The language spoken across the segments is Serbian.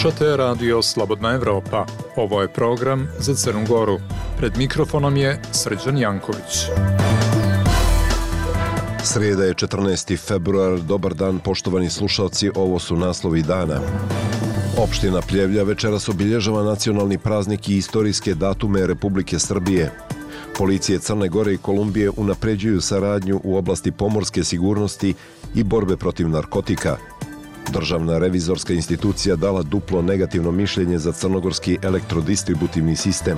Slušate radio Slobodna Evropa. Ovo je program za Crnu Goru. Pred mikrofonom je Srđan Janković. Srijeda je 14. februar. Dobar dan, poštovani slušalci. Ovo su naslovi dana. Opština Pljevlja večeras obilježava nacionalni praznik i istorijske datume Republike Srbije. Policije Crne Gore i Kolumbije unapređuju saradnju u oblasti pomorske sigurnosti i borbe protiv narkotika. Državna revizorska institucija dala duplo negativno mišljenje za crnogorski elektrodistributivni sistem.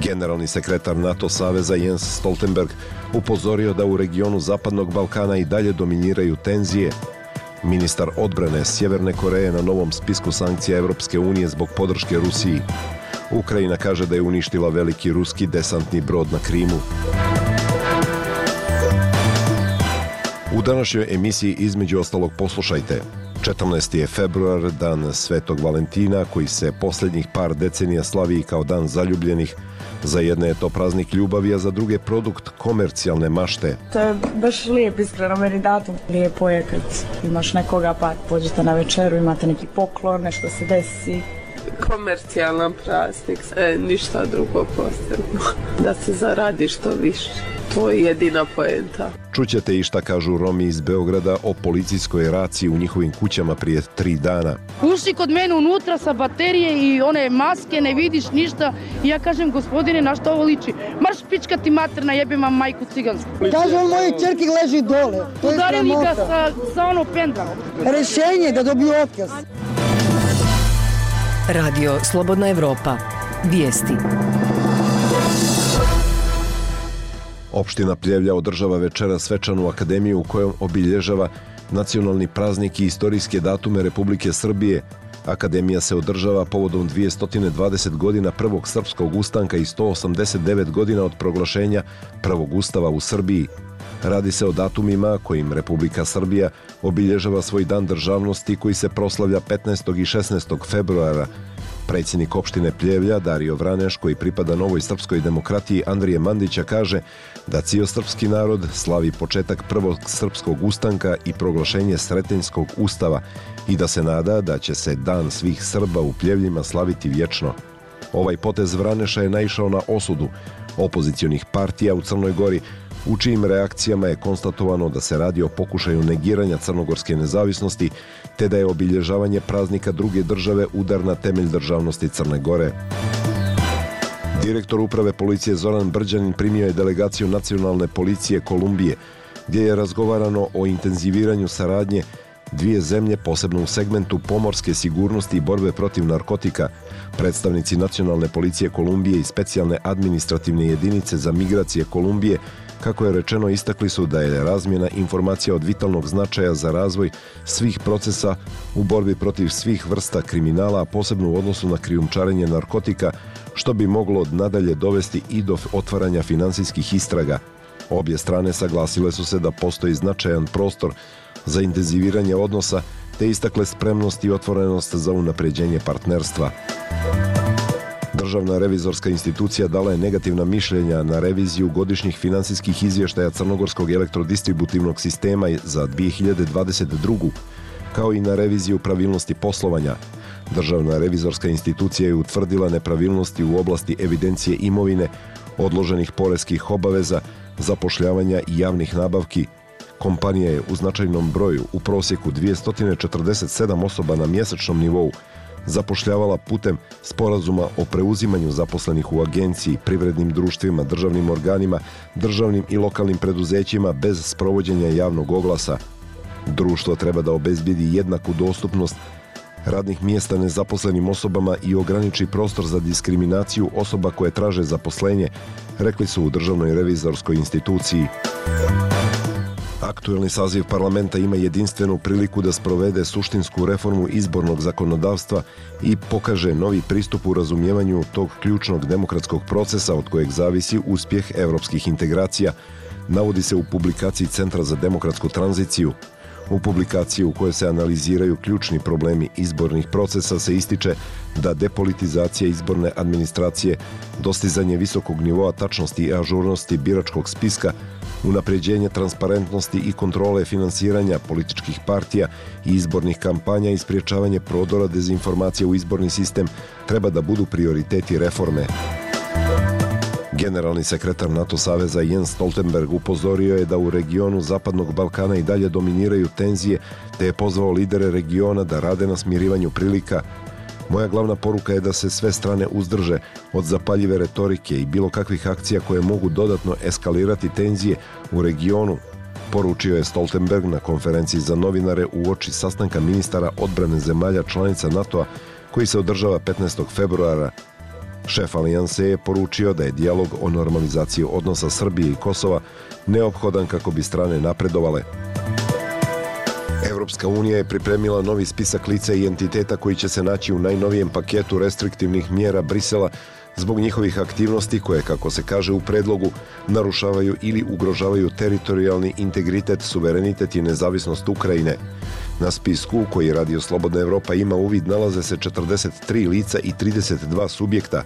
Generalni sekretar NATO Saveza Jens Stoltenberg upozorio da u regionu Zapadnog Balkana i dalje dominiraju tenzije. Ministar odbrane Sjeverne Koreje na novom spisku sankcija Evropske unije zbog podrške Rusiji. Ukrajina kaže da je uništila veliki ruski desantni brod na Krimu. U današnjoj emisiji između ostalog poslušajte. 14. je februar, dan Svetog Valentina, koji se posljednjih par decenija slavi kao dan zaljubljenih. Za jedne je to praznik ljubavi, a za druge produkt komercijalne mašte. To je baš lijep, iskreno meni datum. Lijepo je kad imaš nekoga pa pođete na večeru, imate neki poklon, nešto se desi. Komercijalan praznik, e, ništa drugo posebno. Da se zaradi što više. To je jedina poenta. Čućete i šta kažu Romi iz Beograda o policijskoj raciji u njihovim kućama prije tri dana. Uši kod mene unutra sa baterije i one maske, ne vidiš ništa. I ja kažem, gospodine, na što ovo liči? Marš pička ti materna, jebem vam majku cigansku. Kaže on moje čerke leži dole. To Udarili ga sa, sa ono pendlom. Rešenje da dobiju otkaz. Radio Slobodna Evropa. Vijesti. Opština Pljevlja održava večera svečanu akademiju u kojom obilježava nacionalni praznik i istorijske datume Republike Srbije. Akademija se održava povodom 220 godina prvog srpskog ustanka i 189 godina od proglašenja prvog ustava u Srbiji. Radi se o datumima kojim Republika Srbija obilježava svoj dan državnosti koji se proslavlja 15. i 16. februara. Predsjednik opštine Pljevlja, Dario Vraneš, koji pripada novoj srpskoj demokratiji Andrije Mandića, kaže da cijel srpski narod slavi početak prvog srpskog ustanka i proglašenje Sretenjskog ustava i da se nada da će se dan svih Srba u Pljevljima slaviti vječno. Ovaj potez Vraneša je naišao na osudu opozicionih partija u Crnoj Gori, u čijim reakcijama je konstatovano da se radi o pokušaju negiranja crnogorske nezavisnosti, te da je obilježavanje praznika druge države udar na temelj državnosti Crne Gore. Direktor uprave policije Zoran Brđanin primio je delegaciju nacionalne policije Kolumbije, gdje je razgovarano o intenziviranju saradnje dvije zemlje, posebno u segmentu pomorske sigurnosti i borbe protiv narkotika. Predstavnici nacionalne policije Kolumbije i specijalne administrativne jedinice za migracije Kolumbije kako je rečeno, istakli su da je razmjena informacija od vitalnog značaja za razvoj svih procesa u borbi protiv svih vrsta kriminala, a posebno u odnosu na krijumčarenje narkotika, što bi moglo nadalje dovesti i do otvaranja finansijskih istraga. Obje strane saglasile su se da postoji značajan prostor za intenziviranje odnosa, te istakle spremnost i otvorenost za unapređenje partnerstva. Državna revizorska institucija dala je negativna mišljenja na reviziju godišnjih finansijskih izvještaja Crnogorskog elektrodistributivnog sistema za 2022. kao i na reviziju pravilnosti poslovanja. Državna revizorska institucija je utvrdila nepravilnosti u oblasti evidencije imovine, odloženih poreskih obaveza, zapošljavanja i javnih nabavki. Kompanija je u značajnom broju, u prosjeku 247 osoba na mjesečnom nivou, zapošljavala putem sporazuma o preuzimanju zaposlenih u agenciji, privrednim društvima, državnim organima, državnim i lokalnim preduzećima bez sprovođenja javnog oglasa. Društvo treba da obezbedi jednaku dostupnost radnih mjesta nezaposlenim osobama i ograniči prostor za diskriminaciju osoba koje traže zaposlenje, rekli su u Državnoj revizorskoj instituciji. Aktuelni saziv parlamenta ima jedinstvenu priliku da sprovede suštinsku reformu izbornog zakonodavstva i pokaže novi pristup u razumijevanju tog ključnog demokratskog procesa od kojeg zavisi uspjeh evropskih integracija, navodi se u publikaciji Centra za demokratsku tranziciju. U publikaciji u kojoj se analiziraju ključni problemi izbornih procesa se ističe da depolitizacija izborne administracije, dostizanje visokog nivoa tačnosti i ažurnosti biračkog spiska, unapređenje transparentnosti i kontrole finansiranja političkih partija i izbornih kampanja i spriječavanje prodora dezinformacija u izborni sistem treba da budu prioriteti reforme. Generalni sekretar NATO saveza Jens Stoltenberg upozorio je da u regionu Zapadnog Balkana i dalje dominiraju tenzije, te je pozvao lidere regiona da rade na smirivanju prilika. Moja glavna poruka je da se sve strane uzdrže od zapaljive retorike i bilo kakvih akcija koje mogu dodatno eskalirati tenzije u regionu, poručio je Stoltenberg na konferenciji za novinare u oči sastanka ministara odbrane zemalja članica NATO-a koji se održava 15. februara Šef alijanse je poručio da je dijalog o normalizaciji odnosa Srbije i Kosova neophodan kako bi strane napredovale. Evropska unija je pripremila novi spisak lica i entiteta koji će se naći u najnovijem paketu restriktivnih mjera Brisela zbog njihovih aktivnosti koje, kako se kaže u predlogu, narušavaju ili ugrožavaju teritorijalni integritet, suverenitet i nezavisnost Ukrajine. Na spisku koji Radio Slobodna Evropa ima uvid nalaze se 43 lica i 32 subjekta.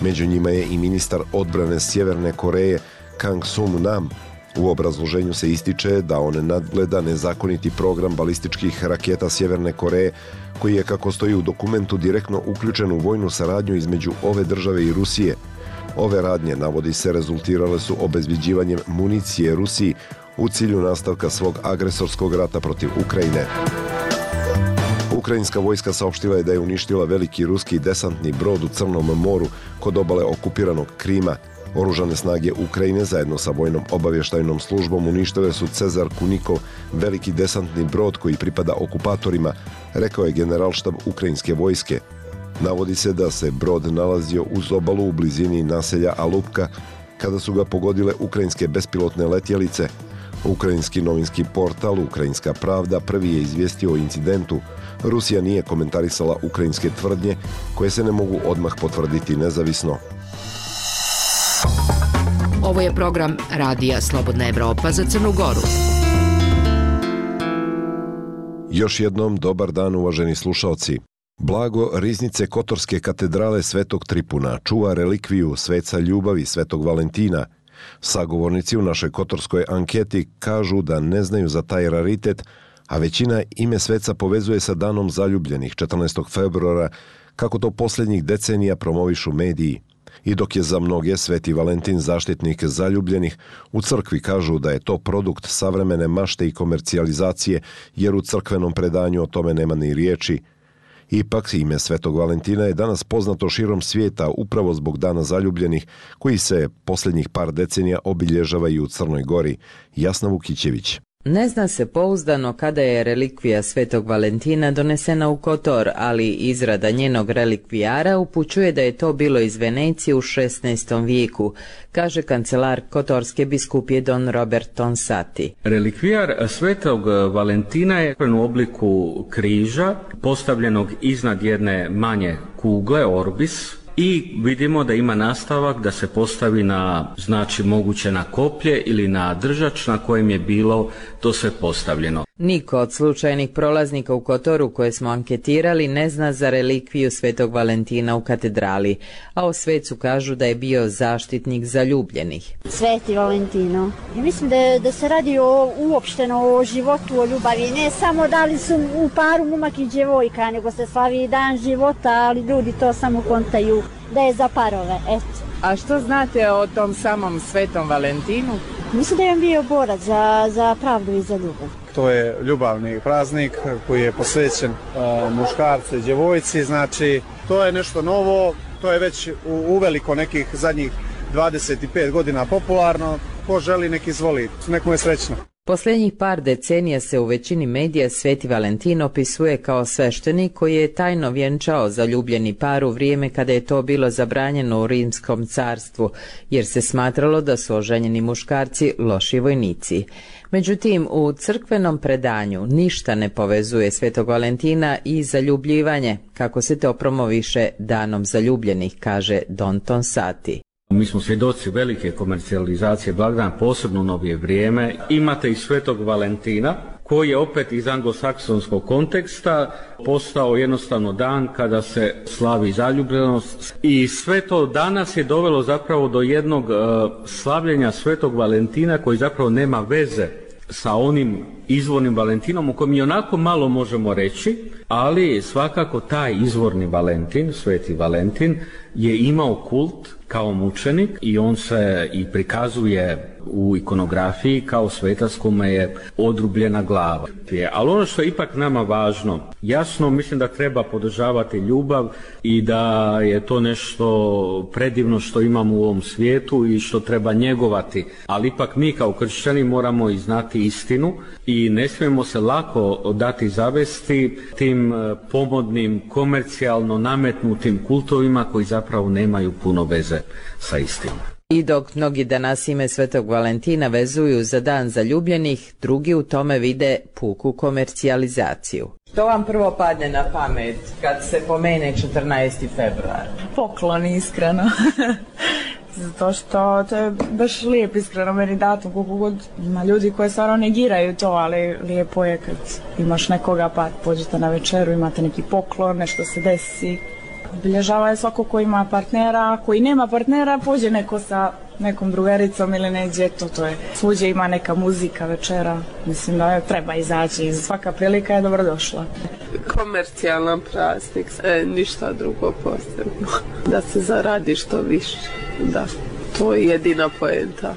Među njima je i ministar odbrane Sjeverne Koreje Kang Sum Nam. U obrazloženju se ističe da on nadgleda nezakoniti program balističkih raketa Sjeverne Koreje koji je, kako stoji u dokumentu, direktno uključen u vojnu saradnju između ove države i Rusije. Ove radnje, navodi se, rezultirale su obezbeđivanjem municije Rusiji u cilju nastavka svog agresorskog rata protiv Ukrajine. Ukrajinska vojska saopštila je da je uništila veliki ruski desantni brod u Crnom moru kod obale okupiranog Krima. Oružane snage Ukrajine zajedno sa vojnom obavještajnom službom uništile su Cezar Kunikov, veliki desantni brod koji pripada okupatorima, rekao je generalštab Ukrajinske vojske. Navodi se da se brod nalazio uz obalu u blizini naselja Alupka kada su ga pogodile ukrajinske bespilotne letjelice. Ukrajinski novinski portal Ukrajinska pravda prvi je izvijestio o incidentu. Rusija nije komentarisala ukrajinske tvrdnje koje se ne mogu odmah potvrditi nezavisno. Ovo je program Radija Slobodna Evropa za Crnu Goru. Još jednom dobar dan uvaženi slušalci. Blago riznice Kotorske katedrale Svetog Tripuna čuva relikviju sveca ljubavi Svetog Valentina. Sagovornici u našoj kotorskoj anketi kažu da ne znaju za taj raritet, a većina ime sveca povezuje sa danom zaljubljenih 14. februara, kako to poslednjih decenija promovišu mediji. I dok je za mnoge Sveti Valentin zaštitnik zaljubljenih, u crkvi kažu da je to produkt savremene mašte i komercijalizacije, jer u crkvenom predanju o tome nema ni riječi. Ipak, ime Svetog Valentina je danas poznato širom svijeta upravo zbog Dana zaljubljenih, koji se posljednjih par decenija obilježava i u Crnoj Gori. Jasna Vukićević. Ne zna se pouzdano kada je relikvija Svetog Valentina donesena u Kotor, ali izrada njenog relikvijara upućuje da je to bilo iz Venecije u 16. vijeku, kaže kancelar Kotorske biskupije Don Robert Tonsati. Relikvijar Svetog Valentina je u obliku križa postavljenog iznad jedne manje kugle, orbis, i vidimo da ima nastavak da se postavi na znači moguće na koplje ili na držač na kojem je bilo to sve postavljeno. Niko od slučajnih prolaznika u Kotoru koje smo anketirali ne zna za relikviju Svetog Valentina u katedrali, a o svecu kažu da je bio zaštitnik zaljubljenih. Sveti Valentino. Ja mislim da, da se radi o, uopšteno o životu, o ljubavi. Ne samo da li su u paru mumak i djevojka, nego se slavi dan života, ali ljudi to samo kontaju da je za parove, eto. A što znate o tom samom Svetom Valentinu? Mislim da je on bio borac za, za pravdu i za ljubav. To je ljubavni praznik koji je posvećen uh, muškarce i djevojci, znači to je nešto novo, to je već u, uveliko nekih zadnjih 25 godina popularno, ko želi nek izvoli, nek mu je srećno. Posljednjih par decenija se u većini medija Sveti Valentin opisuje kao sveštenik koji je tajno vjenčao zaljubljeni par u vrijeme kada je to bilo zabranjeno u rimskom carstvu, jer se smatralo da su oženjeni muškarci loši vojnici. Međutim, u crkvenom predanju ništa ne povezuje Svetog Valentina i zaljubljivanje, kako se to promoviše danom zaljubljenih, kaže Don Tonsati. Mi smo svjedoci velike komercijalizacije blagdana, posebno u novije vrijeme. Imate i Svetog Valentina, koji je opet iz anglosaksonskog konteksta postao jednostavno dan kada se slavi zaljubljenost i sve to danas je dovelo zapravo do jednog uh, slavljenja Svetog Valentina koji zapravo nema veze sa onim izvornim Valentinom o kojem i onako malo možemo reći, ali svakako taj izvorni Valentin, Sveti Valentin, je imao kult kao mučenik i on se i prikazuje u ikonografiji kao svetac kome je odrubljena glava. Ali ono što je ipak nama važno, jasno mislim da treba podržavati ljubav i da je to nešto predivno što imamo u ovom svijetu i što treba njegovati, ali ipak mi kao kršćani moramo i znati istinu i ne smijemo se lako dati zavesti tim e, pomodnim, komercijalno nametnutim kultovima koji zapravo nemaju puno veze sa istinom. I dok mnogi danas ime Svetog Valentina vezuju za dan zaljubljenih, drugi u tome vide puku komercijalizaciju. Što vam prvo padne na pamet kad se pomene 14. februar? Poklon, iskreno. Zato što to je baš lijep iskreno meni datum, koliko god ima ljudi koji stvarno negiraju to, ali lijepo je kad imaš nekoga pa pođete na večeru, imate neki poklon, nešto se desi. Obilježava je svako ko ima partnera, koji nema partnera, pođe neko sa nekom drugaricom ili neđe, to, to je. Svuđe ima neka muzika večera, mislim da je, treba izaći, svaka prilika je dobrodošla. Komercijalan praznik, e, ništa drugo posebno. Da se zaradi što više, da, to je jedina poenta.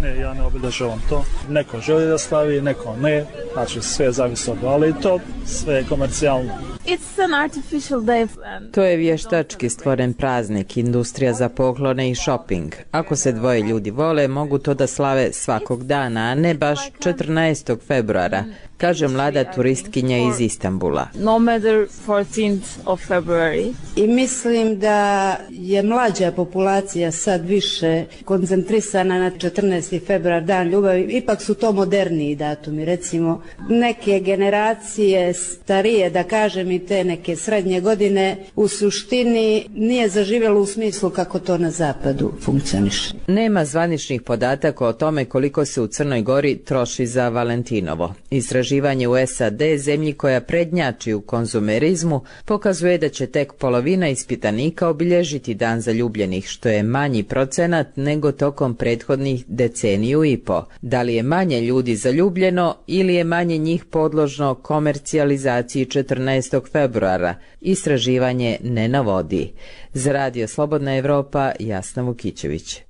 Ne, ja ne obilježavam to. Neko želi da slavi, neko ne. Znači sve zavisi od ali to sve je komercijalno. To je vještački stvoren praznik, industrija za poklone i shopping. Ako se dvoje ljudi vole, mogu to da slave svakog dana, a ne baš 14. februara, kaže mlada turistkinja iz Istambula. No matter 14th of February. I mislim da je mlađa populacija sad više koncentrisana na 14. februar, dan ljubavi. Ipak su to moderniji datumi. Recimo, neke generacije starije, da kažem i te neke srednje godine, u suštini nije zaživjelo u smislu kako to na zapadu funkcioniše. Nema zvaničnih podataka o tome koliko se u Crnoj Gori troši za Valentinovo. Istraži istraživanje u SAD, zemlji koja prednjači u konzumerizmu, pokazuje da će tek polovina ispitanika obilježiti dan zaljubljenih, što je manji procenat nego tokom prethodnih deceniju i po. Da li je manje ljudi zaljubljeno ili je manje njih podložno komercijalizaciji 14. februara, istraživanje ne navodi. Za radio Slobodna Evropa, Jasna Vukićević.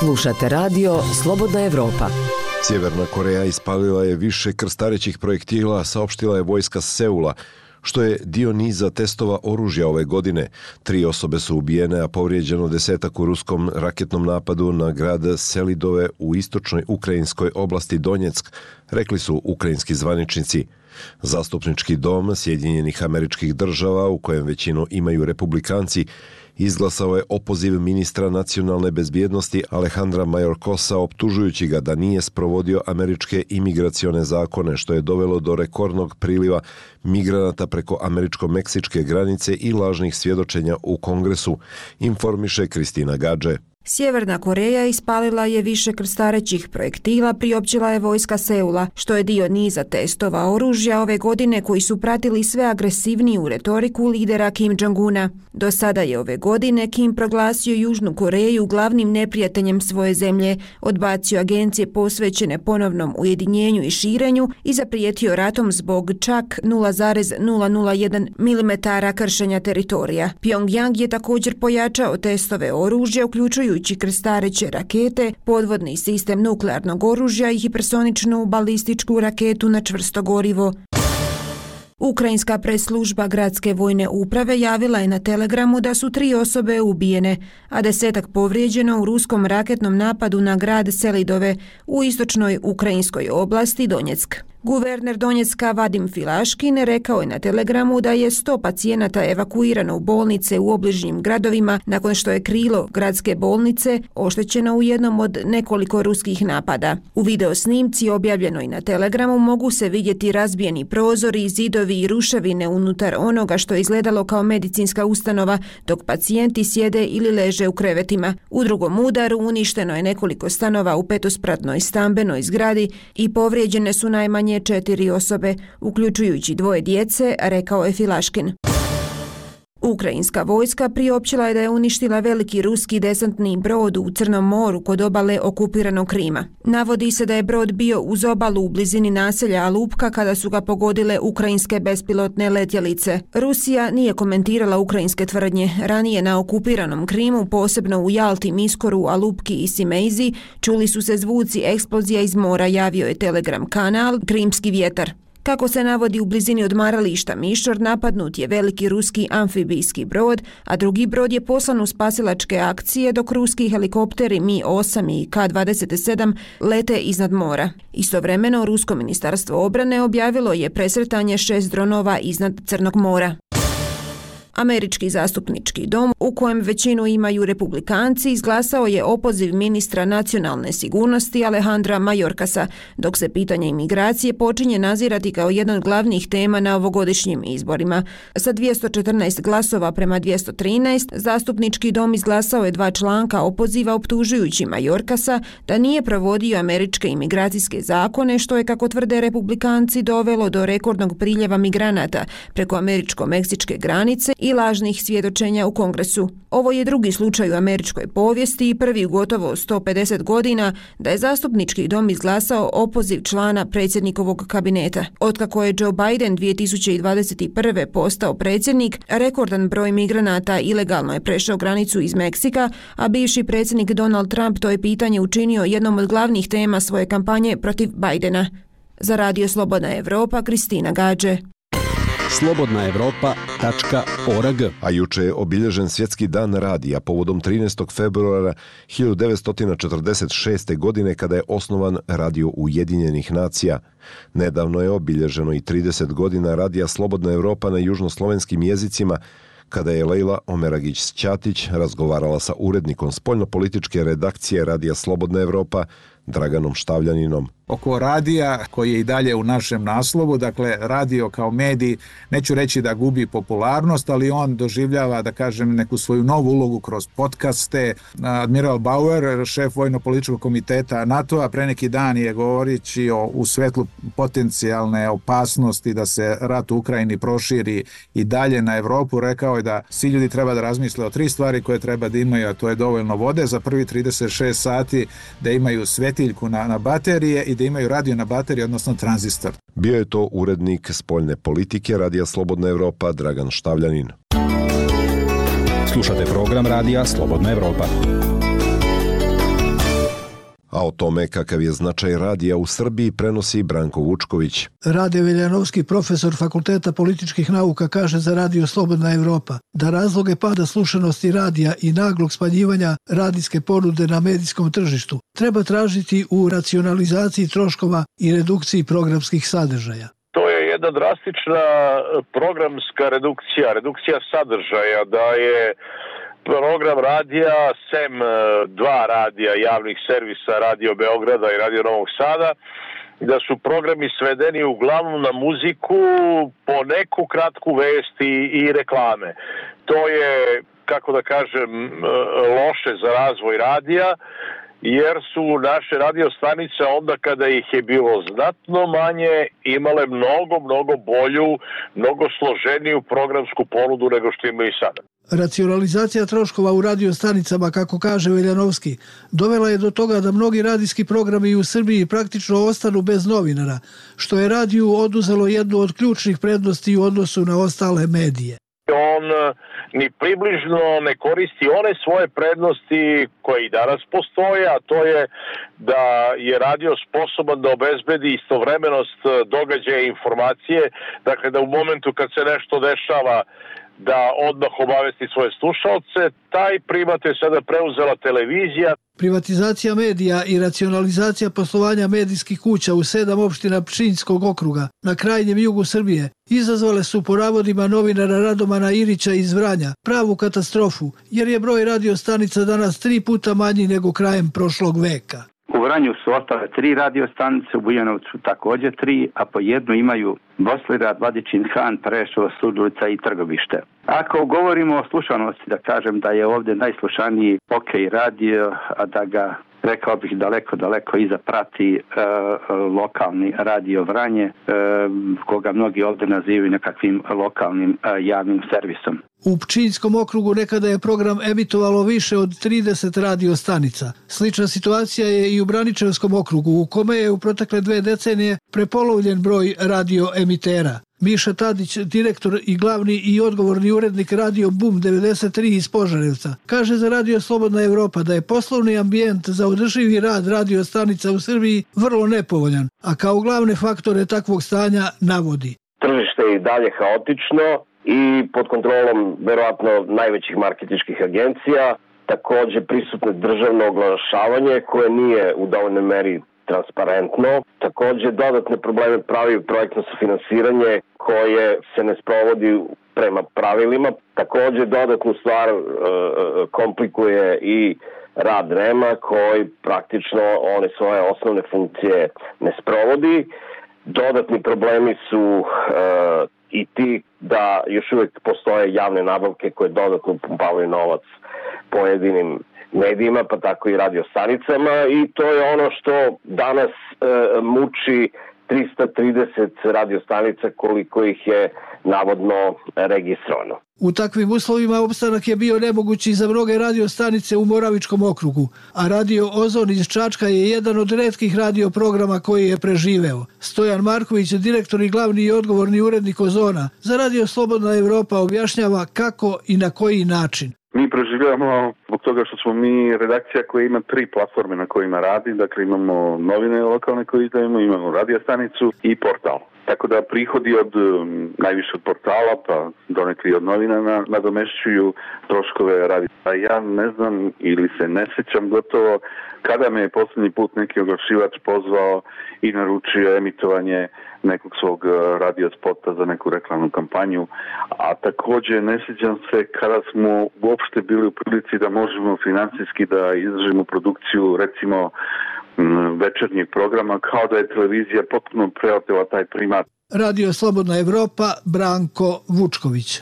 Slušate radio Slobodna Evropa. Sjeverna Koreja ispalila je više krstarećih projektila, saopštila je vojska Seula, što je dio niza testova oružja ove godine. Tri osobe su ubijene, a povrijeđeno desetak u ruskom raketnom napadu na grad Selidove u istočnoj ukrajinskoj oblasti Donjeck, rekli su ukrajinski zvaničnici. Zastupnički dom Sjedinjenih američkih država, u kojem većinu imaju republikanci, izglasao je opoziv ministra nacionalne bezbjednosti Alejandra Majorkosa optužujući ga da nije sprovodio američke imigracione zakone što je dovelo do rekordnog priliva migranata preko američko-meksičke granice i lažnih svjedočenja u kongresu, informiše Kristina Gađe. Sjeverna Koreja ispalila je više krstarećih projektila, priopćila je vojska Seula, što je dio niza testova oružja ove godine koji su pratili sve agresivniju retoriku lidera Kim Jong-una. Do sada je ove godine Kim proglasio Južnu Koreju glavnim neprijateljem svoje zemlje, odbacio agencije posvećene ponovnom ujedinjenju i širenju i zaprijetio ratom zbog čak 0,001 mm kršenja teritorija. Pyongyang je također pojačao testove oružja, uključuju uključujući krstareće rakete, podvodni sistem nuklearnog oružja i hipersoničnu balističku raketu na čvrsto gorivo. Ukrajinska preslužba gradske vojne uprave javila je na telegramu da su tri osobe ubijene, a desetak povrijeđeno u ruskom raketnom napadu na grad Selidove u istočnoj ukrajinskoj oblasti Donjeck. Guverner Donjecka Vadim Filaškin rekao je na telegramu da je 100 pacijenata evakuirano u bolnice u obližnjim gradovima nakon što je krilo gradske bolnice oštećeno u jednom od nekoliko ruskih napada. U video snimci objavljenoj na telegramu mogu se vidjeti razbijeni prozori, zidovi i ruševine unutar onoga što je izgledalo kao medicinska ustanova dok pacijenti sjede ili leže u krevetima. U drugom udaru uništeno je nekoliko stanova u petospratnoj stambenoj zgradi i povrijeđene su najmanje najmanje četiri osobe, uključujući dvoje djece, rekao je Filaškin. Ukrajinska vojska priopćila je da je uništila veliki ruski desantni brod u Crnom moru kod obale okupiranog Krima. Navodi se da je brod bio uz obalu u blizini naselja Alupka kada su ga pogodile ukrajinske bespilotne letjelice. Rusija nije komentirala ukrajinske tvrdnje. Ranije na okupiranom Krimu, posebno u Jalti, Miskoru, Alupki i Simeizi, čuli su se zvuci eksplozija iz mora, javio je Telegram kanal Krimski vjetar. Kako se navodi u blizini odmarališta Mišor, napadnut je veliki ruski amfibijski brod, a drugi brod je poslan u spasilačke akcije dok ruski helikopteri Mi-8 i K-27 lete iznad mora. Istovremeno, Rusko ministarstvo obrane objavilo je presretanje šest dronova iznad Crnog mora. Američki zastupnički dom, u kojem većinu imaju republikanci, izglasao je opoziv ministra nacionalne sigurnosti Alejandra Majorkasa, dok se pitanje imigracije počinje nazirati kao jedan od glavnih tema na ovogodišnjim izborima. Sa 214 glasova prema 213, zastupnički dom izglasao je dva članka opoziva optužujući Majorkasa da nije provodio američke imigracijske zakone, što je, kako tvrde republikanci, dovelo do rekordnog priljeva migranata preko američko-meksičke granice i lažnih svjedočenja u Kongresu. Ovo je drugi slučaj u američkoj povijesti i prvi gotovo 150 godina da je zastupnički dom izglasao opoziv člana predsjednikovog kabineta. Otkako je Joe Biden 2021. postao predsjednik, rekordan broj migranata ilegalno je prešao granicu iz Meksika, a bivši predsjednik Donald Trump to je pitanje učinio jednom od glavnih tema svoje kampanje protiv Bidena. Za Radio Slobodna Evropa, Kristina Gađe slobodnaevropa.org. A juče je obilježen svjetski dan radija povodom 13. februara 1946. godine kada je osnovan Radio Ujedinjenih nacija. Nedavno je obilježeno i 30 godina radija Slobodna Evropa na južnoslovenskim jezicima kada je Lejla Omeragić-Ćatić razgovarala sa urednikom spoljnopolitičke redakcije Radija Slobodna Evropa Draganom Štavljaninom oko radija koji je i dalje u našem naslovu, dakle radio kao medij, neću reći da gubi popularnost, ali on doživljava, da kažem, neku svoju novu ulogu kroz podcaste. Admiral Bauer, šef vojno-političkog komiteta NATO-a, pre neki dan je govorići o, u svetlu potencijalne opasnosti da se rat u Ukrajini proširi i dalje na Evropu, rekao je da svi ljudi treba da razmisle o tri stvari koje treba da imaju, a to je dovoljno vode za prvi 36 sati, da imaju svetiljku na, na baterije i da imaju radio na bateriji, odnosno tranzistor. Bio je to urednik spoljne politike Radija Slobodna Evropa Dragan Štavljanin. Slušate program Radija Slobodna Evropa a o tome kakav je značaj radija u Srbiji prenosi Branko Vučković. Rade Veljanovski, profesor Fakulteta političkih nauka, kaže za Radio Slobodna Evropa da razloge pada slušanosti radija i naglog spanjivanja radijske ponude na medijskom tržištu treba tražiti u racionalizaciji troškova i redukciji programskih sadržaja to je jedna drastična programska redukcija, redukcija sadržaja, da je program radija, sem e, dva radija javnih servisa, Radio Beograda i Radio Novog Sada, da su programi svedeni uglavnom na muziku, po neku kratku vesti i reklame. To je, kako da kažem, e, loše za razvoj radija, jer su naše radio stanice onda kada ih je bilo znatno manje imale mnogo, mnogo bolju, mnogo složeniju programsku ponudu nego što imaju sada. Racionalizacija troškova u radiostanicama, kako kaže Veljanovski, dovela je do toga da mnogi radijski programi u Srbiji praktično ostanu bez novinara, što je radiju oduzelo jednu od ključnih prednosti u odnosu na ostale medije. On eh, ni približno ne koristi one svoje prednosti koje i danas postoje, a to je da je radio sposoban da obezbedi istovremenost eh, događaja i informacije, dakle da u momentu kad se nešto dešava da odmah obavesti svoje slušalce. Taj primat je sada preuzela televizija. Privatizacija medija i racionalizacija poslovanja medijskih kuća u sedam opština Pčinjskog okruga na krajnjem jugu Srbije izazvale su po navodima novinara Radomana Irića iz Vranja pravu katastrofu, jer je broj radiostanica danas tri puta manji nego krajem prošlog veka. U Vranju su ostale tri radiostanice, u Bujanovcu također tri, a po jednu imaju Boslirad, Vladičin Han, Prešova, Sudulica i Trgovište. Ako govorimo o slušanosti, da kažem da je ovdje najslušaniji OK radio, a da ga rekao bih daleko, daleko iza prati e, lokalni radio Vranje, e, koga mnogi ovde nazivaju nekakvim lokalnim e, javnim servisom. U Pčinjskom okrugu nekada je program emitovalo više od 30 radio stanica. Slična situacija je i u Braničevskom okrugu, u kome je u protekle dve decenije prepolovljen broj radio emitera. Miša Tadić, direktor i glavni i odgovorni urednik Radio Boom 93 iz Požarevca, kaže za Radio Slobodna Evropa da je poslovni ambijent za održivi rad radio stanica u Srbiji vrlo nepovoljan, a kao glavne faktore takvog stanja navodi. Tržište je i dalje haotično i pod kontrolom verovatno najvećih marketičkih agencija, takođe prisutne državno oglašavanje koje nije u dovoljnoj meri transparentno. Takođe, dodatne probleme pravi projektno finansiranje koje se ne sprovodi prema pravilima. Takođe, dodatnu stvar e, e, komplikuje i rad REMA koji praktično one svoje osnovne funkcije ne sprovodi. Dodatni problemi su e, i ti da još uvek postoje javne nabavke koje dodatno pumpavaju novac pojedinim medijima, pa tako i radio stanicama i to je ono što danas e, muči 330 radiostanica koliko ih je navodno registrovano. U takvim uslovima opstanak je bio nemogući za mnoge radiostanice u Moravičkom okrugu, a radio Ozon iz Čačka je jedan od redkih radioprograma koji je preživeo. Stojan Marković, direktor i glavni i odgovorni urednik Ozona, za Radio Slobodna Evropa objašnjava kako i na koji način. Mi preživljavamo zbog toga što smo mi redakcija koja ima tri platforme na kojima radi, dakle imamo novine lokalne koje izdajemo, imamo radijastanicu i portal. Tako da prihodi od um, najviše od portala, pa donekli od novina na, nadomešćuju troškove radi. A ja ne znam ili se ne sećam gotovo kada me je poslednji put neki oglašivač pozvao i naručio emitovanje nekog svog uh, radio spota za neku reklamnu kampanju, a takođe ne sećam se kada smo uopšte bili u prilici da možemo financijski da izdržimo produkciju recimo večernjeg programa kao da je televizija potpuno preotela taj primat. Radio Slobodna Evropa, Branko Vučković.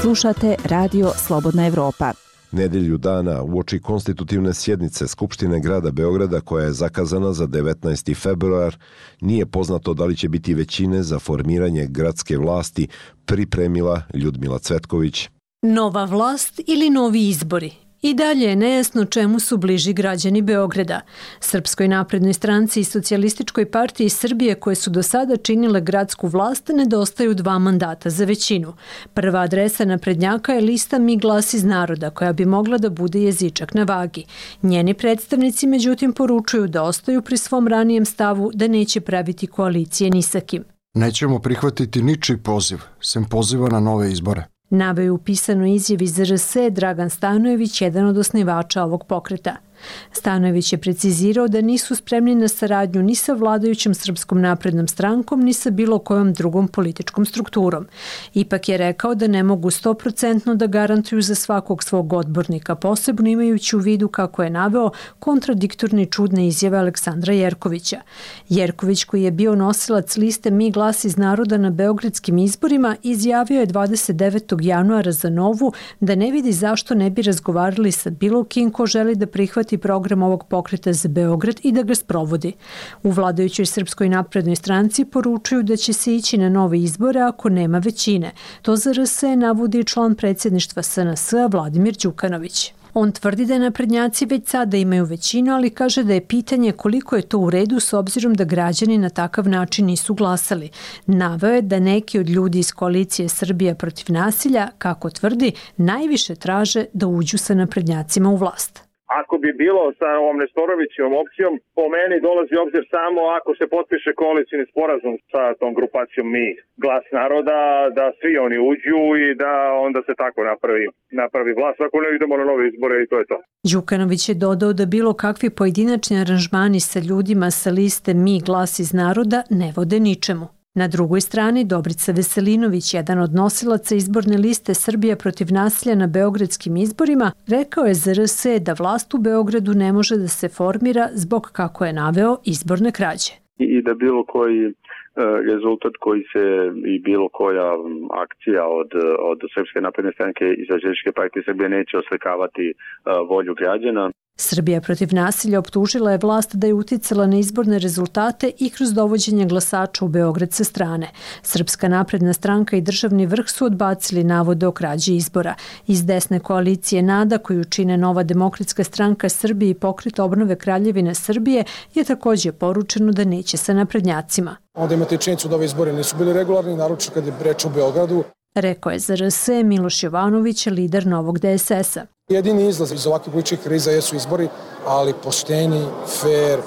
Slušate Radio Slobodna Evropa. Nedelju dana uoči konstitutivne sjednice Skupštine grada Beograda koja je zakazana za 19. februar, nije poznato da li će biti većine za formiranje gradske vlasti pripremila Ljudmila Cvetković. Nova vlast ili novi izbori? I dalje je nejasno čemu su bliži građani Beograda. Srpskoj naprednoj stranci i socijalističkoj partiji Srbije koje su do sada činile gradsku vlast nedostaju dva mandata za većinu. Prva adresa naprednjaka je lista Mi glas iz naroda koja bi mogla da bude jezičak na vagi. Njeni predstavnici međutim poručuju da ostaju pri svom ranijem stavu da neće praviti koalicije ni sa kim. Nećemo prihvatiti ničiji poziv, sem poziva na nove izbore. Naveo u pisanoj izjavi ZRS Dragan Stanojević, jedan od osnivača ovog pokreta. Stanojević je precizirao da nisu spremni na saradnju ni sa vladajućom Srpskom naprednom strankom, ni sa bilo kojom drugom političkom strukturom. Ipak je rekao da ne mogu 100% da garantuju za svakog svog odbornika, posebno imajući u vidu kako je naveo kontradiktorni čudne izjave Aleksandra Jerkovića. Jerković, koji je bio nosilac liste Mi glas iz naroda na beogradskim izborima, izjavio je 29. januara za Novu da ne vidi zašto ne bi razgovarali sa bilo kim ko želi da prihvati prihvati program ovog pokreta za Beograd i da ga sprovodi. U vladajućoj Srpskoj naprednoj stranci poručuju da će se ići na nove izbore ako nema većine. To za RS navodi član predsjedništva SNS Vladimir Đukanović. On tvrdi da naprednjaci već sada imaju većinu, ali kaže da je pitanje koliko je to u redu s obzirom da građani na takav način nisu glasali. Naveo je da neki od ljudi iz koalicije Srbija protiv nasilja, kako tvrdi, najviše traže da uđu sa naprednjacima u vlast. Ako bi bilo sa ovom Nestorovićevom opcijom, po meni dolazi obzir samo ako se potpiše koalicijni sporazum sa tom grupacijom Mi, glas naroda, da svi oni uđu i da onda se tako napravi, napravi vlast. Ako ne idemo na nove izbore i to je to. Đukanović je dodao da bilo kakvi pojedinačni aranžmani sa ljudima sa liste Mi, glas iz naroda ne vode ničemu. Na drugoj strani Dobrica Veselinović, jedan od nosilaca izborne liste Srbija protiv nasilja na beogradskim izborima, rekao je za RS da vlast u Beogradu ne može da se formira zbog, kako je naveo, izborne krađe. I da bilo koji e, rezultat koji se i bilo koja akcija od, od Srpske napredne stranke i Zaželjške partije Srbije neće oslikavati e, volju građana. Srbija protiv nasilja optužila je vlast da je uticala na izborne rezultate i kroz dovođenje glasača u Beograd sa strane. Srpska napredna stranka i državni vrh su odbacili navode o krađi izbora. Iz desne koalicije NADA, koju čine Nova demokratska stranka Srbije i pokret obnove Kraljevine Srbije, je takođe poručeno da neće sa naprednjacima. Onda imate i činjenicu da ove izbore nisu bili regularni, naroče kad je reč o Beogradu. Rekao je za RS Miloš Jovanović, lider novog DSS-a. Jedini izlaz iz ovakvih političkih kriza jesu izbori, ali pošteni, fair,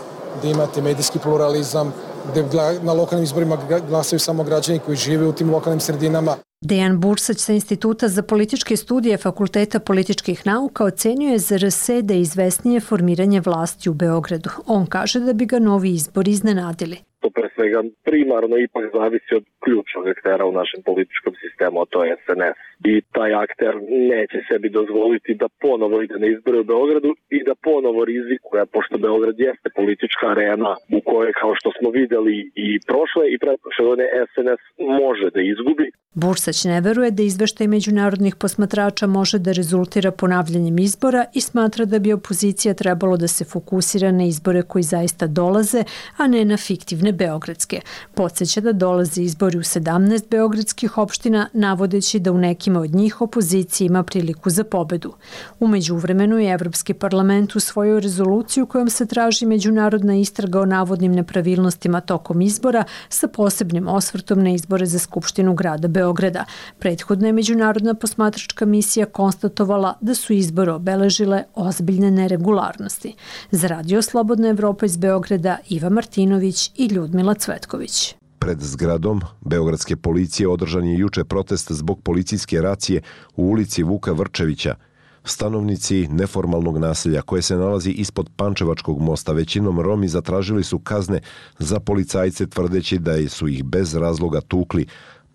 da imate medijski pluralizam, gde na lokalnim izborima glasaju samo građani koji žive u tim lokalnim sredinama. Dejan Bursać sa Instituta za političke studije Fakulteta političkih nauka ocenjuje za RS da je izvesnije formiranje vlasti u Beogradu. On kaže da bi ga novi izbori iznenadili to pre svega primarno ipak zavisi od ključnog aktera u našem političkom sistemu, a to je SNS. I taj akter neće sebi dozvoliti da ponovo ide na izbore u Beogradu i da ponovo rizikuje, pošto Beograd jeste politička arena u kojoj, kao što smo videli i prošle i pretprošle godine, SNS može da izgubi. Bursać ne veruje da izveštaj međunarodnih posmatrača može da rezultira ponavljanjem izbora i smatra da bi opozicija trebalo da se fokusira na izbore koji zaista dolaze, a ne na fiktivne opštine Beogradske. Podseća da dolaze izbori u 17 beogradskih opština, navodeći da u nekima od njih opozicija ima priliku za pobedu. Umeđu vremenu je Evropski parlament usvojio rezoluciju kojom se traži međunarodna istraga o navodnim nepravilnostima tokom izbora sa posebnim osvrtom na izbore za Skupštinu grada Beograda. Prethodna je međunarodna posmatračka misija konstatovala da su izbore obeležile ozbiljne neregularnosti. Za Radio Slobodna Evropa iz Beograda Iva Martinović i Ljubomir Ljudmila Cvetković. Pred zgradom Beogradske policije održan je juče protest zbog policijske racije u ulici Vuka Vrčevića. Stanovnici neformalnog naselja koje se nalazi ispod Pančevačkog mosta većinom Romi zatražili su kazne za policajce tvrdeći da su ih bez razloga tukli,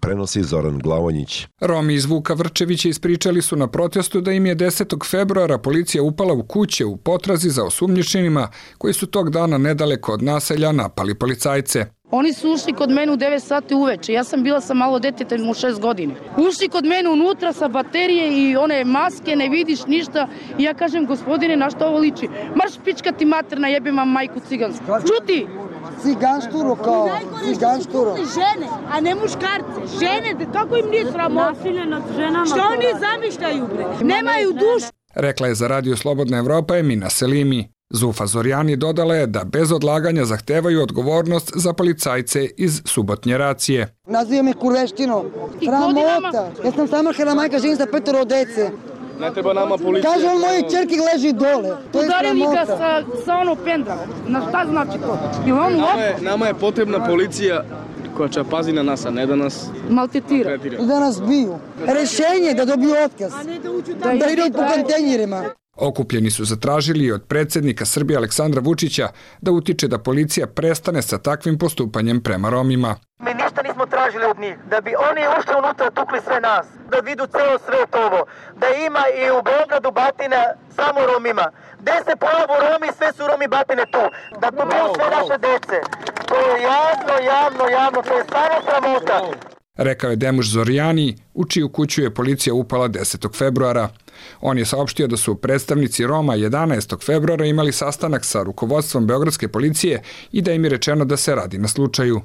prenosi Zoran Glavonjić. Romi iz Vuka Vrčevića ispričali su na protestu da im je 10. februara policija upala u kuće u potrazi za osumnjičenima koji su tog dana nedaleko od naselja napali policajce. Oni su ušli kod mene u 9 sati uveče. Ja sam bila sa malo detetem u 6 godine. Ušli kod mene unutra sa baterije i one maske, ne vidiš ništa. I ja kažem, gospodine, na što ovo liči? Marš pička ti materna, jebem vam majku cigansku. Čuti! Ciganšturo kao, ciganšturo. Žene, a ne muškarce. Žene, kako im nije sramo? Nasilje nad ženama. Što oni zamišljaju, bre? Nemaju dušu. Rekla je za Radio Slobodna Evropa Emina Selimi. Zufa Zorjani dodala je da bez odlaganja zahtevaju odgovornost za policajce iz subotnje racije. Naziva me kurveštino. Sramota. Ja sam sama hela majka, živim sa petoro dece. Не треба нама полиција. Кажам мој ќерки лежи доле. Удари ми га са, са оно пендра. На шта значи тоа? И он лоп. Нама е, нама е потребна полиција која ќе пази на нас, а не да нас малтретира. Да нас бију. Решење да добију отказ. А не да учат да, да идат по контейнерима. Okupljeni su zatražili od predsednika Srbije Aleksandra Vučića da utiče da policija prestane sa takvim postupanjem prema Romima. Mi ništa nismo tražili od njih, da bi oni ušli unutra tukli sve nas, da vidu ceo svet ovo, da ima i u Beogradu batine samo Romima. Gde se pojavu Romi, sve su Romi batine tu, da tu bio sve naše dece. To je javno, javno, javno, to je stvarno sramota. Rekao je Demuš Zorjani, u čiju kuću je policija upala 10. februara. On je saopštio da su predstavnici Roma 11. februara imali sastanak sa rukovodstvom Beogradske policije i da im je rečeno da se radi na slučaju.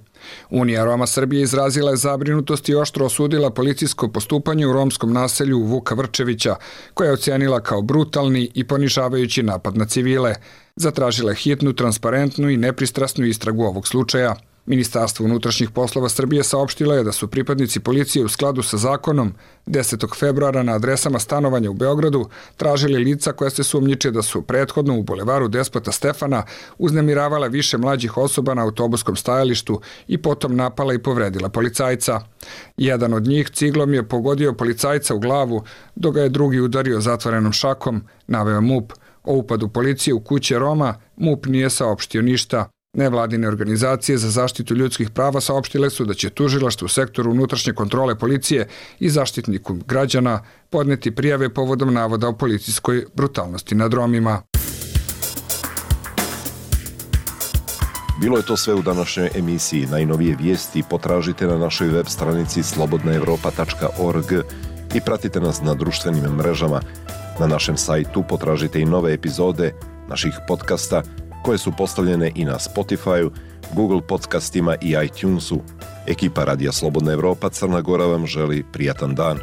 Unija Roma Srbije izrazila je zabrinutost i oštro osudila policijsko postupanje u romskom naselju Vuka Vrčevića, koja je ocenila kao brutalni i ponižavajući napad na civile. Zatražila je hitnu, transparentnu i nepristrasnu istragu ovog slučaja – Ministarstvo unutrašnjih poslova Srbije saopštilo je da su pripadnici policije u skladu sa zakonom 10. februara na adresama stanovanja u Beogradu tražili lica koja se sumnjiče da su prethodno u bulevaru Despota Stefana uznemiravala više mlađih osoba na autobuskom stajalištu i potom napala i povredila policajca. Jedan od njih ciglom je pogodio policajca u glavu, dok ga je drugi udario zatvorenom šakom, naveo MUP. O upadu policije u kuće Roma MUP nije saopštio ništa. Nevladine organizacije za zaštitu ljudskih prava saopštile su da će tužilaštvo u sektoru unutrašnje kontrole policije i zaštitniku građana podneti prijave povodom navoda o policijskoj brutalnosti nad Romima. Bilo je to sve u današnjoj emisiji. Najnovije vijesti potražite na našoj web stranici slobodnaevropa.org i pratite nas na društvenim mrežama. Na našem sajtu potražite i nove epizode naših podcasta koje su postavljene i na Spotify, Google podcastima i iTunesu. Ekipa Radija Slobodna Evropa Crna Gora vam želi prijatan dan.